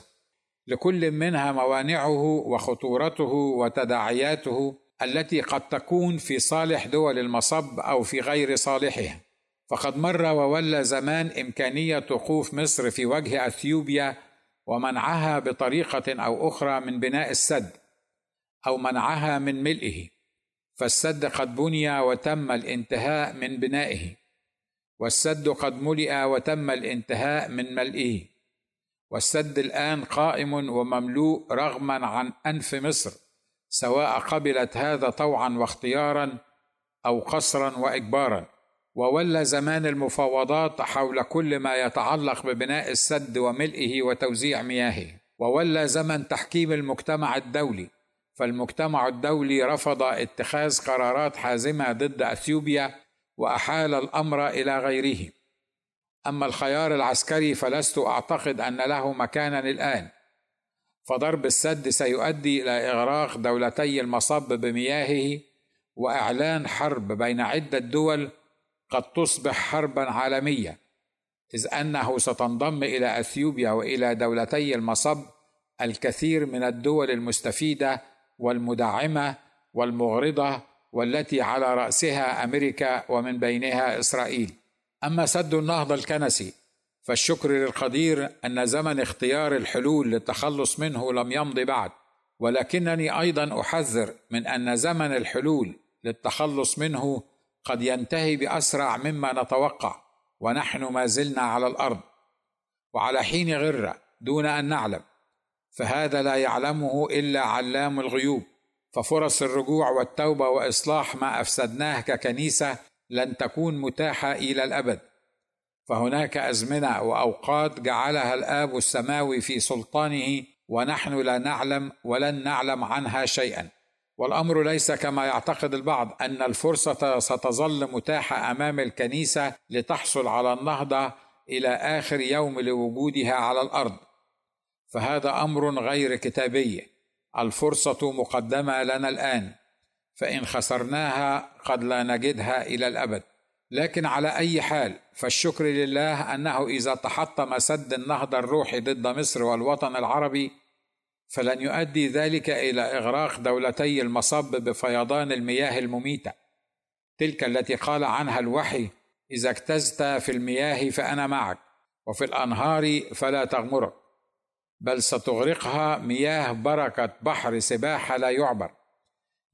لكل منها موانعه وخطورته وتداعياته التي قد تكون في صالح دول المصب أو في غير صالحها. فقد مر وولى زمان إمكانية وقوف مصر في وجه أثيوبيا ومنعها بطريقة أو أخرى من بناء السد أو منعها من ملئه. فالسد قد بني وتم الانتهاء من بنائه. والسد قد ملئ وتم الانتهاء من ملئه. والسد الآن قائم ومملوء رغما عن أنف مصر سواء قبلت هذا طوعا واختيارا أو قصرا واجبارا. وولى زمان المفاوضات حول كل ما يتعلق ببناء السد وملئه وتوزيع مياهه. وولى زمن تحكيم المجتمع الدولي. فالمجتمع الدولي رفض اتخاذ قرارات حازمة ضد أثيوبيا وأحال الأمر إلى غيره. أما الخيار العسكري فلست أعتقد أن له مكانا الآن. فضرب السد سيؤدي إلى إغراق دولتي المصب بمياهه وإعلان حرب بين عدة دول قد تصبح حربا عالمية إذ أنه ستنضم إلى أثيوبيا وإلى دولتي المصب الكثير من الدول المستفيدة والمدعمة والمغرضة والتي على رأسها أمريكا ومن بينها إسرائيل. أما سد النهضه الكنسي فالشكر للقدير أن زمن اختيار الحلول للتخلص منه لم يمض بعد ولكنني أيضا أحذر من أن زمن الحلول للتخلص منه قد ينتهي بأسرع مما نتوقع ونحن ما زلنا على الأرض وعلى حين غره دون أن نعلم فهذا لا يعلمه إلا علام الغيوب ففرص الرجوع والتوبة وإصلاح ما أفسدناه ككنيسة لن تكون متاحة إلى الأبد. فهناك أزمنة وأوقات جعلها الآب السماوي في سلطانه ونحن لا نعلم ولن نعلم عنها شيئا. والأمر ليس كما يعتقد البعض أن الفرصة ستظل متاحة أمام الكنيسة لتحصل على النهضة إلى آخر يوم لوجودها على الأرض. فهذا أمر غير كتابي. الفرصة مقدمة لنا الآن. فإن خسرناها قد لا نجدها إلى الأبد. لكن على أي حال فالشكر لله أنه إذا تحطم سد النهضة الروحي ضد مصر والوطن العربي فلن يؤدي ذلك إلى إغراق دولتي المصب بفيضان المياه المميتة. تلك التي قال عنها الوحي إذا اجتزت في المياه فأنا معك وفي الأنهار فلا تغمرك بل ستغرقها مياه بركة بحر سباحه لا يعبر.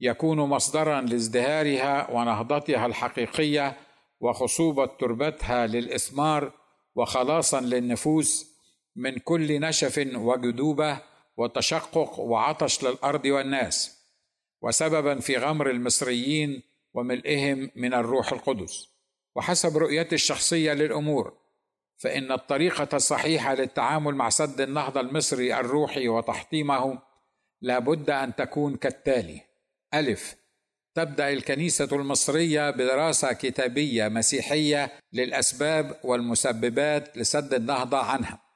يكون مصدرا لازدهارها ونهضتها الحقيقية وخصوبة تربتها للإثمار وخلاصا للنفوس من كل نشف وجدوبة وتشقق وعطش للأرض والناس وسببا في غمر المصريين وملئهم من الروح القدس. وحسب رؤيتي الشخصية للأمور فإن الطريقة الصحيحة للتعامل مع سد النهضة المصري الروحي وتحطيمه لابد أن تكون كالتالي ألف تبدأ الكنيسة المصرية بدراسة كتابية مسيحية للأسباب والمسببات لسد النهضة عنها.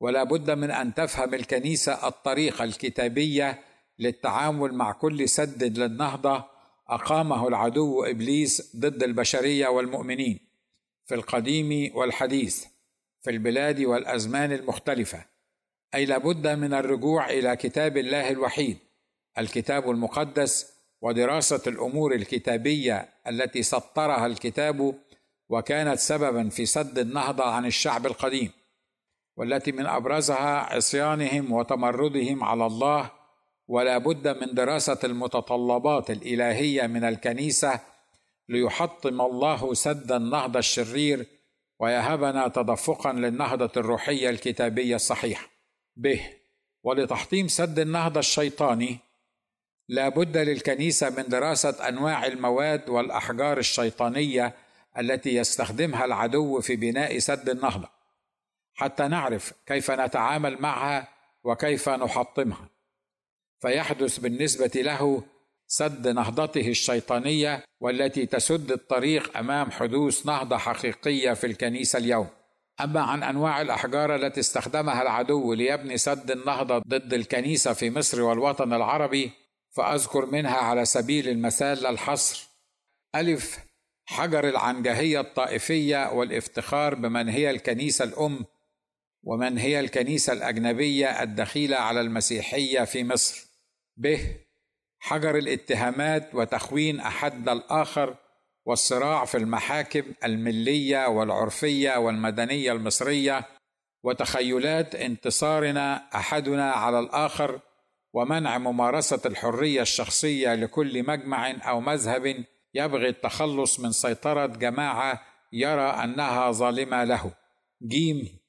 ولا بد من أن تفهم الكنيسة الطريقة الكتابية للتعامل مع كل سد للنهضة أقامه العدو إبليس ضد البشرية والمؤمنين في القديم والحديث في البلاد والأزمان المختلفة. أي لابد من الرجوع إلى كتاب الله الوحيد الكتاب المقدس ودراسة الأمور الكتابية التي سطرها الكتاب وكانت سببا في سد النهضة عن الشعب القديم. والتي من أبرزها عصيانهم وتمردهم على الله ولا بد من دراسة المتطلبات الإلهية من الكنيسة ليحطم الله سد النهضه الشرير ويهبنا تدفقا للنهضة الروحية الكتابية الصحيحة. به. ولتحطيم سد النهضه الشيطاني لا بد للكنيسة من دراسة أنواع المواد والأحجار الشيطانية التي يستخدمها العدو في بناء سد النهضة. حتى نعرف كيف نتعامل معها وكيف نحطمها. فيحدث بالنسبة له سد نهضته الشيطانية والتي تسد الطريق أمام حدوث نهضة حقيقية في الكنيسة اليوم. أما عن أنواع الأحجار التي استخدمها العدو ليبني سد النهضة ضد الكنيسة في مصر والوطن العربي فأذكر منها على سبيل المثال للحصر ألف حجر العنجهية الطائفية والإفتخار بمن هي الكنيسة الأم ومن هي الكنيسة الأجنبية الدخيلة على المسيحية في مصر؟ ب. حجر الاتهامات وتخوين احدنا الآخر والصراع في المحاكم الملية والعرفية والمدنية المصرية وتخيلات انتصارنا أحدنا على الآخر ومنع ممارسة الحرية الشخصية لكل مجمع أو مذهب يبغي التخلص من سيطرة جماعة يرى أنها ظالمة له. جيم.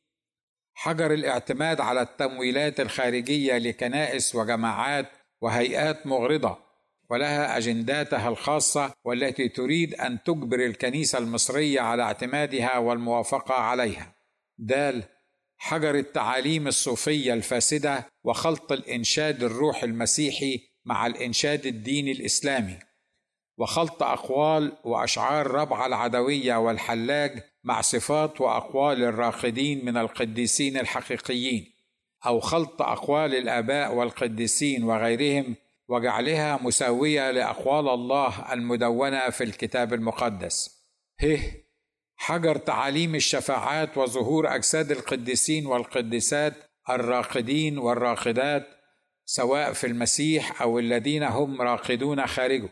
حجر الاعتماد على التمويلات الخارجية لكنائس وجماعات وهيئات مغرضة ولها أجنداتها الخاصة والتي تريد أن تجبر الكنيسة المصرية على اعتمادها والموافقة عليها. دال حجر التعاليم الصوفية الفاسدة وخلط الإنشاد الروح المسيحي مع الإنشاد الديني الإسلامي وخلط أقوال وأشعار ربع العدوية والحلاج مع صفات وأقوال الراقدين من القديسين الحقيقيين أو خلط أقوال الآباء والقديسين وغيرهم وجعلها مساوية لأقوال الله المدونة في الكتاب المقدس. ه حجر تعاليم الشفاعات وظهور أجساد القديسين والقديسات الراقدين والراقدات سواء في المسيح أو الذين هم راقدون خارجه.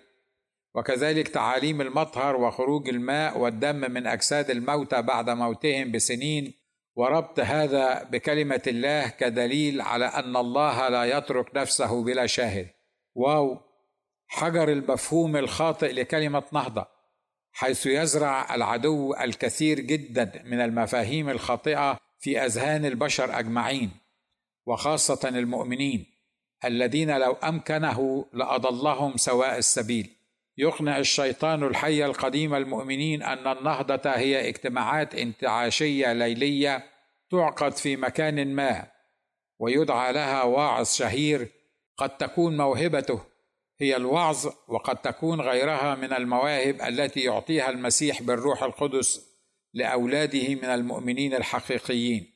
وكذلك تعاليم المطهر وخروج الماء والدم من أجساد الموتى بعد موتهم بسنين. وربط هذا بكلمة الله كدليل على أن الله لا يترك نفسه بلا شاهد. واو حجر المفهوم الخاطئ لكلمة نهضة حيث يزرع العدو الكثير جدا من المفاهيم الخاطئة في أذهان البشر أجمعين وخاصة المؤمنين الذين لو أمكنه لأضلهم سواء السبيل. يقنع الشيطان الحي القديم المؤمنين أن النهضة هي اجتماعات انتعاشية ليلية تعقد في مكان ما ويدعى لها واعظ شهير قد تكون موهبته هي الوعظ وقد تكون غيرها من المواهب التي يعطيها المسيح بالروح القدس لأولاده من المؤمنين الحقيقيين.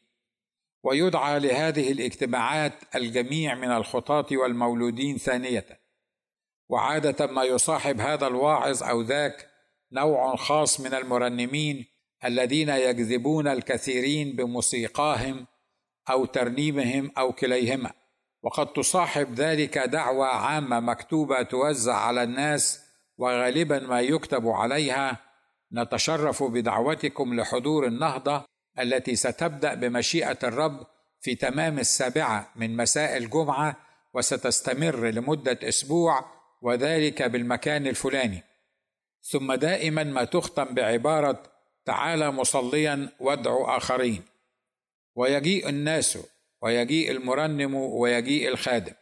ويدعى لهذه الاجتماعات الجميع من الخطاة والمولودين ثانية. وعادة ما يصاحب هذا الواعظ أو ذاك نوع خاص من المرنمين الذين يجذبون الكثيرين بموسيقاهم أو ترنيمهم أو كليهما. وقد تصاحب ذلك دعوة عامة مكتوبة توزع على الناس وغالبا ما يكتب عليها. نتشرف بدعوتكم لحضور النهضة التي ستبدأ بمشيئة الرب في تمام السابعة من مساء الجمعة وستستمر لمدة أسبوع وذلك بالمكان الفلاني. ثم دائما ما تختم بعبارة تعالى مصليا وادعو آخرين. ويجيء الناس ويجيء المرنم ويجيء الخادم.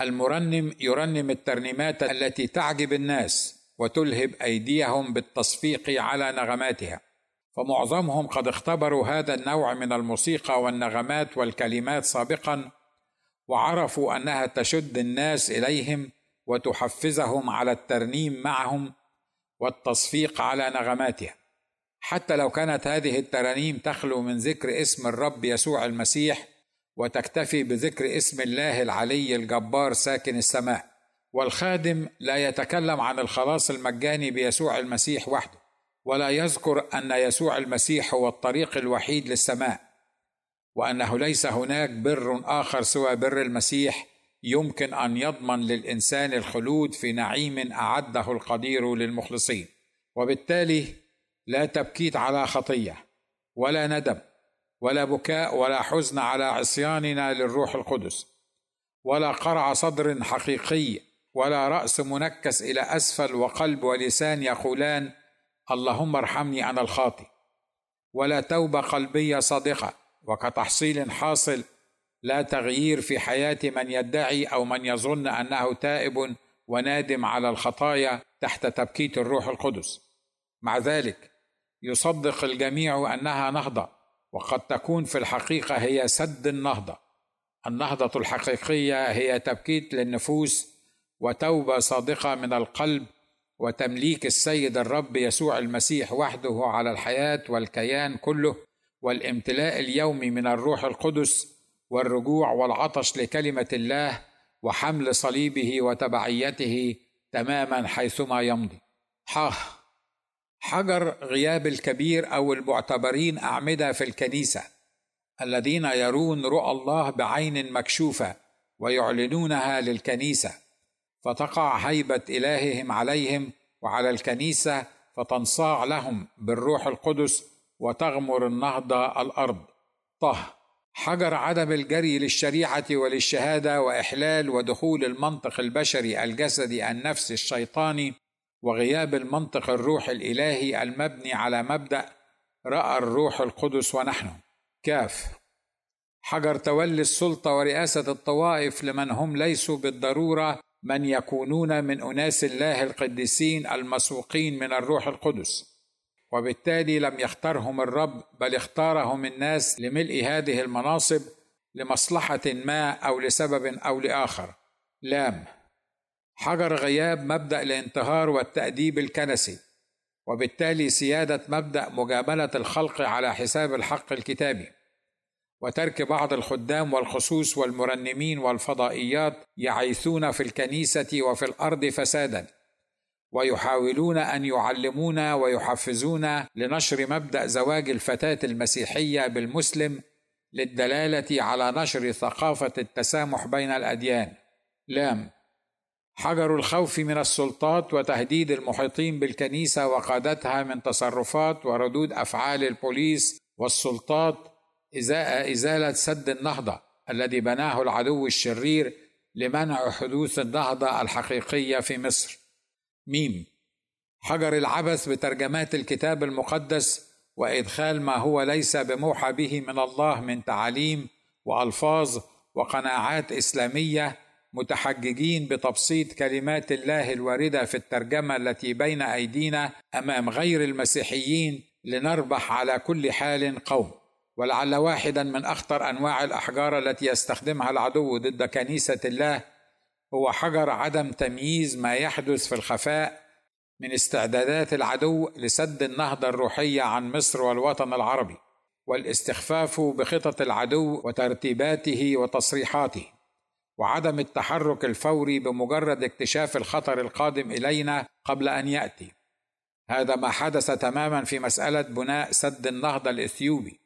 المرنم يرنم الترنيمات التي تعجب الناس وتلهب أيديهم بالتصفيق على نغماتها. فمعظمهم قد اختبروا هذا النوع من الموسيقى والنغمات والكلمات سابقا وعرفوا أنها تشد الناس إليهم وتحفزهم على الترنيم معهم والتصفيق على نغماتها. حتى لو كانت هذه الترانيم تخلو من ذكر اسم الرب يسوع المسيح وتكتفي بذكر اسم الله العلي الجبار ساكن السماء والخادم لا يتكلم عن الخلاص المجاني بيسوع المسيح وحده ولا يذكر أن يسوع المسيح هو الطريق الوحيد للسماء وأنه ليس هناك بر آخر سوى بر المسيح يمكن أن يضمن للإنسان الخلود في نعيم أعده القدير للمخلصين. وبالتالي لا تبكيت على خطية ولا ندم ولا بكاء ولا حزن على عصياننا للروح القدس. ولا قرع صدر حقيقي ولا رأس منكس إلى أسفل وقلب ولسان يقولان اللهم ارحمني أنا الخاطي ولا توبة قلبية صادقة وكتحصيل حاصل لا تغيير في حياة من يدعي أو من يظن أنه تائب ونادم على الخطايا تحت تبكيت الروح القدس. مع ذلك يصدق الجميع أنها نهضة وقد تكون في الحقيقة هي سد النهضة. النهضة الحقيقية هي تبكيت للنفوس وتوبة صادقة من القلب وتمليك السيد الرب يسوع المسيح وحده على الحياة والكيان كله والامتلاء اليومي من الروح القدس والرجوع والعطش لكلمة الله وحمل صليبه وتبعيته تماما حيثما يمضي. حاه حجر غياب الكبير أو المعتبرين أعمدة في الكنيسة الذين يرون رؤى الله بعين مكشوفة ويعلنونها للكنيسة فتقع هيبة إلههم عليهم وعلى الكنيسة فتنصاع لهم بالروح القدس وتغمر النهضة الأرض. طه حجر عدم الجري للشريعة وللشهادة وإحلال ودخول المنطق البشري الجسدي النفسي الشيطاني وغياب المنطق الروح الإلهي المبني على مبدأ رأى الروح القدس ونحن كاف. حجر تولي السلطة ورئاسة الطوائف لمن هم ليسوا بالضرورة من يكونون من أناس الله القديسين المسوقين من الروح القدس. وبالتالي لم يخترهم الرب بل اختارهم الناس لملء هذه المناصب لمصلحة ما أو لسبب أو لآخر. لام حجر غياب مبدأ الانتهار والتأديب الكنسي وبالتالي سيادة مبدأ مجاملة الخلق على حساب الحق الكتابي. وترك بعض الخدام والخصوص والمرنمين والفضائيات يعيثون في الكنيسة وفي الأرض فسادا. ويحاولون أن يعلمونا ويحفزونا لنشر مبدأ زواج الفتاة المسيحية بالمسلم للدلالة على نشر ثقافة التسامح بين الأديان. لام حجر الخوف من السلطات وتهديد المحيطين بالكنيسة وقادتها من تصرفات وردود أفعال البوليس والسلطات ازاء إزالة سد النهضة الذي بناه العدو الشرير لمنع حدوث النهضة الحقيقية في مصر. ميم حجر العبث بترجمات الكتاب المقدس وإدخال ما هو ليس بموحى به من الله من تعاليم وألفاظ وقناعات إسلامية متحججين بتبسيط كلمات الله الواردة في الترجمة التي بين أيدينا أمام غير المسيحيين لنربح على كل حال قوم. ولعل واحدا من أخطر أنواع الأحجار التي يستخدمها العدو ضد كنيسة الله هو حجر عدم تمييز ما يحدث في الخفاء من استعدادات العدو لسد النهضة الروحية عن مصر والوطن العربي والاستخفاف بخطط العدو وترتيباته وتصريحاته وعدم التحرك الفوري بمجرد اكتشاف الخطر القادم إلينا قبل أن يأتي. هذا ما حدث تماما في مسألة بناء سد النهضة الإثيوبي.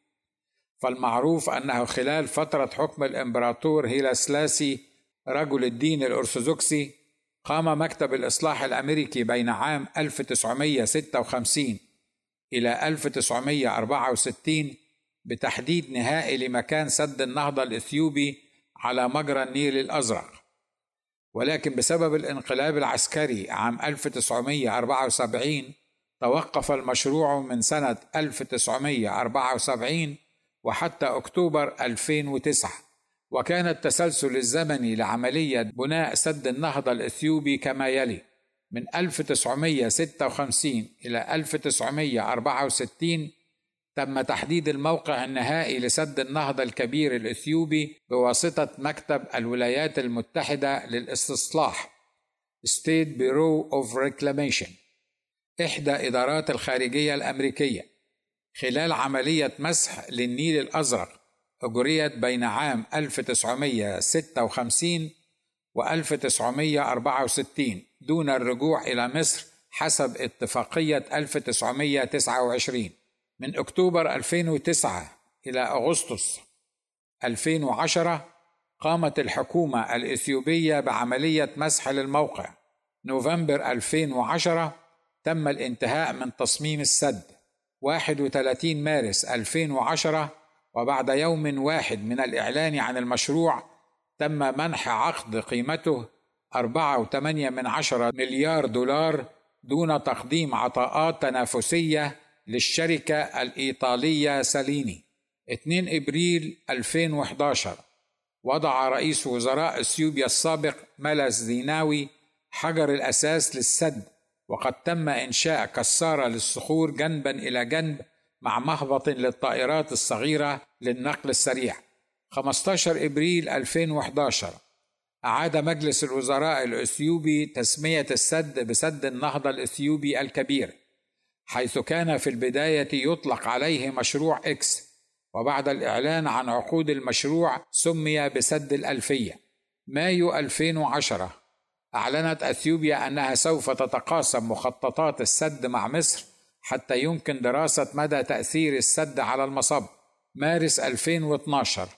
فالمعروف أنه خلال فترة حكم الإمبراطور هيلا سلاسي رجل الدين الأرثوذكسي قام مكتب الإصلاح الأمريكي بين عام 1956 إلى 1964 بتحديد نهائي لمكان سد النهضة الإثيوبي على مجرى النيل الأزرق. ولكن بسبب الانقلاب العسكري عام 1974 توقف المشروع من سنة 1974 وحتى أكتوبر 2009 وكان التسلسل الزمني لعملية بناء سد النهضة الإثيوبي كما يلي من 1956 إلى 1964 تم تحديد الموقع النهائي لسد النهضة الكبير الإثيوبي بواسطة مكتب الولايات المتحدة للاستصلاح State Bureau of Reclamation إحدى إدارات الخارجية الأمريكية خلال عملية مسح للنيل الأزرق أجريت بين عام 1956 و 1964 دون الرجوع إلى مصر حسب اتفاقية 1929 من أكتوبر 2009 إلى أغسطس 2010 قامت الحكومة الإثيوبية بعملية مسح للموقع. نوفمبر 2010 تم الانتهاء من تصميم السد. 31 مارس 2010 وبعد يوم واحد من الإعلان عن المشروع تم منح عقد قيمته 4.8 من عشرة مليار دولار دون تقديم عطاءات تنافسية للشركة الإيطالية ساليني. 2 إبريل 2011 وضع رئيس وزراء اثيوبيا السابق مالاس زيناوي حجر الأساس للسد وقد تم إنشاء كسارة للصخور جنبا إلى جنب مع مهبط للطائرات الصغيرة للنقل السريع. 15 إبريل 2011 أعاد مجلس الوزراء الإثيوبي تسمية السد بسد النهضة الإثيوبي الكبير حيث كان في البداية يطلق عليه مشروع إكس وبعد الإعلان عن عقود المشروع سمي بسد الألفية. مايو 2010 أعلنت أثيوبيا أنها سوف تتقاسم مخططات السد مع مصر حتى يمكن دراسة مدى تأثير السد على المصب. مارس 2012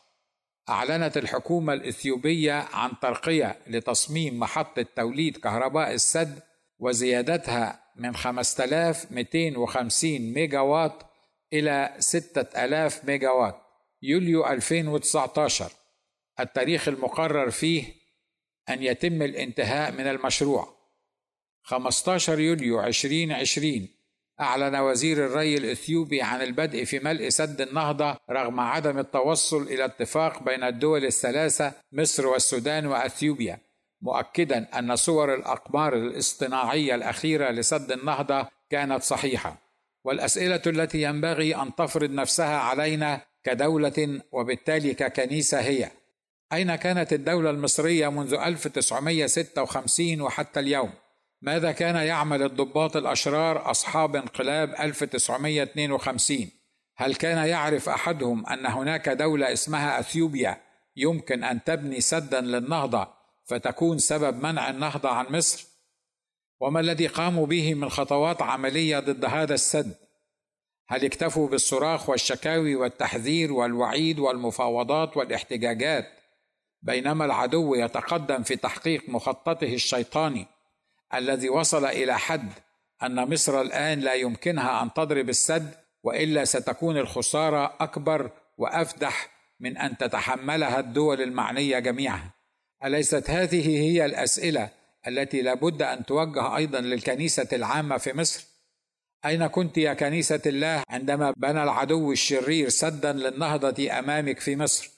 أعلنت الحكومة الإثيوبية عن ترقية لتصميم محطة توليد كهرباء السد وزيادتها من 5250 ميجا وات إلى 6000 ميجا وات يوليو 2019 التاريخ المقرر فيه أن يتم الانتهاء من المشروع. 15 يوليو 2020 أعلن وزير الري الإثيوبي عن البدء في ملء سد النهضة رغم عدم التوصل إلى اتفاق بين الدول الثلاثة مصر والسودان وأثيوبيا مؤكدا أن صور الأقمار الاصطناعية الأخيرة لسد النهضة كانت صحيحة والأسئلة التي ينبغي أن تفرض نفسها علينا كدولة وبالتالي ككنيسة هي أين كانت الدولة المصرية منذ 1956 وحتى اليوم؟ ماذا كان يعمل الضباط الأشرار أصحاب انقلاب 1952 هل كان يعرف أحدهم أن هناك دولة اسمها أثيوبيا يمكن أن تبني سدا للنهضة فتكون سبب منع النهضة عن مصر؟ وما الذي قاموا به من خطوات عملية ضد هذا السد؟ هل اكتفوا بالصراخ والشكاوي والتحذير والوعيد والمفاوضات والاحتجاجات بينما العدو يتقدم في تحقيق مخططه الشيطاني الذي وصل إلى حد أن مصر الآن لا يمكنها أن تضرب السد وإلا ستكون الخسارة أكبر وأفدح من أن تتحملها الدول المعنية جميعا. أليست هذه هي الأسئلة التي لابد أن توجه أيضا للكنيسة العامة في مصر؟ أين كنت يا كنيسة الله عندما بنى العدو الشرير سدا للنهضة أمامك في مصر؟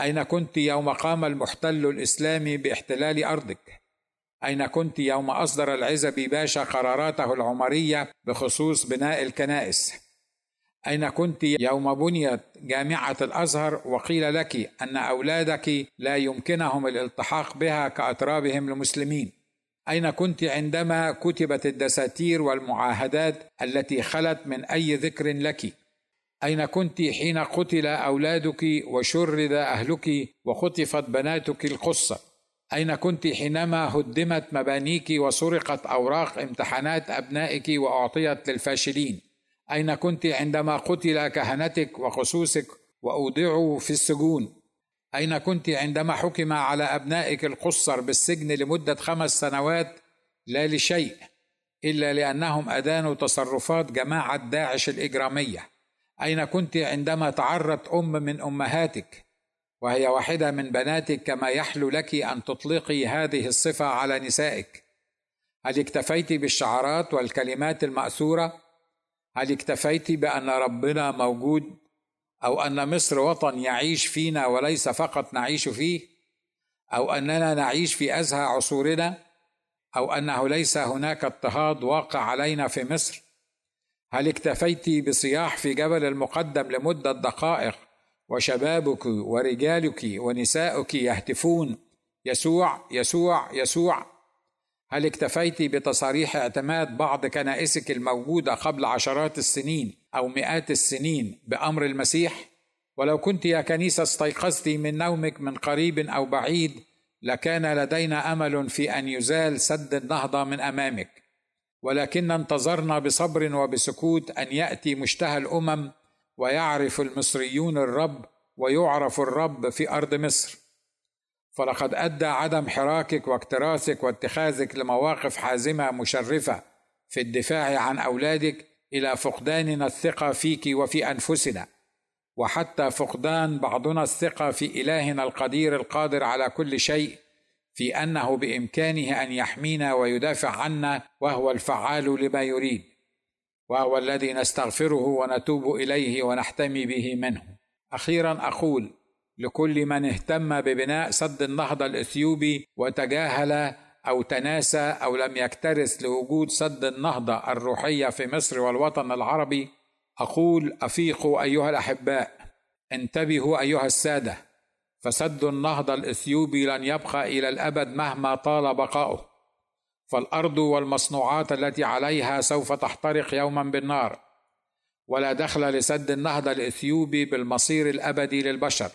أين كنت يوم قام المحتل الإسلامي باحتلال أرضك؟ أين كنت يوم أصدر العزبي باشا قراراته العمرية بخصوص بناء الكنائس؟ أين كنت يوم بنيت جامعة الأزهر وقيل لك أن أولادك لا يمكنهم الالتحاق بها كأترابهم المسلمين؟ أين كنت عندما كتبت الدساتير والمعاهدات التي خلت من أي ذكر لك؟ أين كنت حين قتل أولادك وشرد أهلك وخطفت بناتك القصة؟ أين كنت حينما هدمت مبانيك وسرقت أوراق امتحانات أبنائك وأعطيت للفاشلين؟ أين كنت عندما قتل كهنتك وخصوصك واودعوا في السجون؟ أين كنت عندما حكم على أبنائك القصر بالسجن لمدة خمس سنوات لا لشيء إلا لأنهم أدانوا تصرفات جماعة داعش الإجرامية؟ أين كنت عندما تعرت أم من أمهاتك وهي واحدة من بناتك كما يحلو لك أن تطلقي هذه الصفة على نسائك. هل اكتفيت بالشعارات والكلمات المأثورة؟ هل اكتفيت بأن ربنا موجود؟ أو أن مصر وطن يعيش فينا وليس فقط نعيش فيه؟ أو أننا نعيش في أزهى عصورنا؟ أو أنه ليس هناك اضطهاد واقع علينا في مصر؟ هل اكتفيت بصياح في جبل المقطم لمدة دقائق؟ وشبابك ورجالك ونساؤك يهتفون. يسوع يسوع يسوع. هل اكتفيت بتصاريح اعتماد بعض كنائسك الموجودة قبل عشرات السنين أو مئات السنين بأمر المسيح؟ ولو كنت يا كنيسة استيقظت من نومك من قريب أو بعيد لكان لدينا أمل في أن يزال سد النهضة من أمامك. ولكن انتظرنا بصبر وبسكوت أن يأتي مشتهى الأمم ويعرف المصريون الرب ويعرف الرب في أرض مصر. فلقد أدى عدم حراكك واكتراثك واتخاذك لمواقف حازمة مشرفة في الدفاع عن أولادك إلى فقداننا الثقة فيك وفي أنفسنا. وحتى فقدان بعضنا الثقة في إلهنا القدير القادر على كل شيء في أنه بإمكانه أن يحمينا ويدافع عنا وهو الفعال لما يريد. وهو الذي نستغفره ونتوب إليه ونحتمي به منه. أخيرا أقول لكل من اهتم ببناء سد النهضة الإثيوبي وتجاهل أو تناسى أو لم يكترث لوجود سد النهضة الروحية في مصر والوطن العربي أقول أفيقوا أيها الأحباء انتبهوا أيها السادة فسد النهضة الإثيوبي لن يبقى إلى الأبد مهما طال بقاؤه. فالأرض والمصنوعات التي عليها سوف تحترق يوما بالنار ولا دخل لسد النهضة الإثيوبي بالمصير الأبدي للبشر.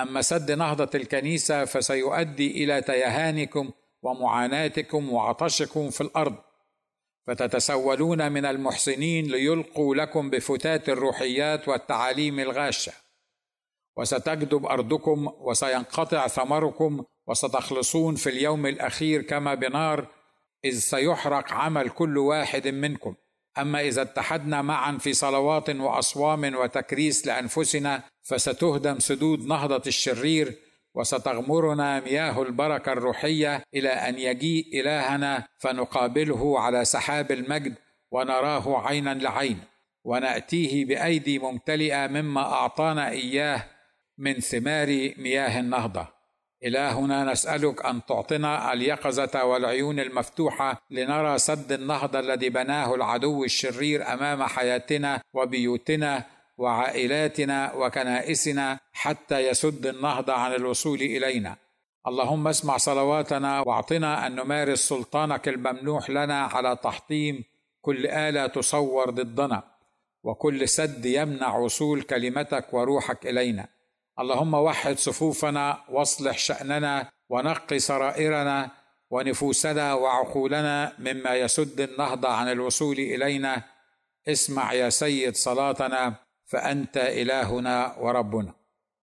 أما سد نهضة الكنيسة فسيؤدي إلى تيهانكم ومعاناتكم وعطشكم في الأرض فتتسولون من المحسنين ليلقوا لكم بفتات الروحيات والتعاليم الغاشة. وستجدب أرضكم وسينقطع ثمركم وستخلصون في اليوم الأخير كما بنار إذ سيحرق عمل كل واحد منكم. أما إذا اتحدنا معا في صلوات وأصوام وتكريس لأنفسنا فستهدم سدود نهضة الشرير وستغمرنا مياه البركة الروحية إلى أن يجيء إلهنا فنقابله على سحاب المجد ونراه عينا لعين. ونأتيه بأيدي ممتلئة مما أعطانا إياه من ثمار مياه النهضة. الهنا نسألك أن تعطنا اليقظة والعيون المفتوحة لنرى سد النهضة الذي بناه العدو الشرير أمام حياتنا وبيوتنا وعائلاتنا وكنائسنا حتى يسد النهضة عن الوصول إلينا. اللهم اسمع صلواتنا واعطنا أن نمارس سلطانك الممنوح لنا على تحطيم كل آلة تصور ضدنا وكل سد يمنع وصول كلمتك وروحك إلينا. اللهم وحد صفوفنا واصلح شأننا ونقي سرائرنا ونفوسنا وعقولنا مما يسد النهضة عن الوصول إلينا. اسمع يا سيد صلاتنا فأنت إلهنا وربنا.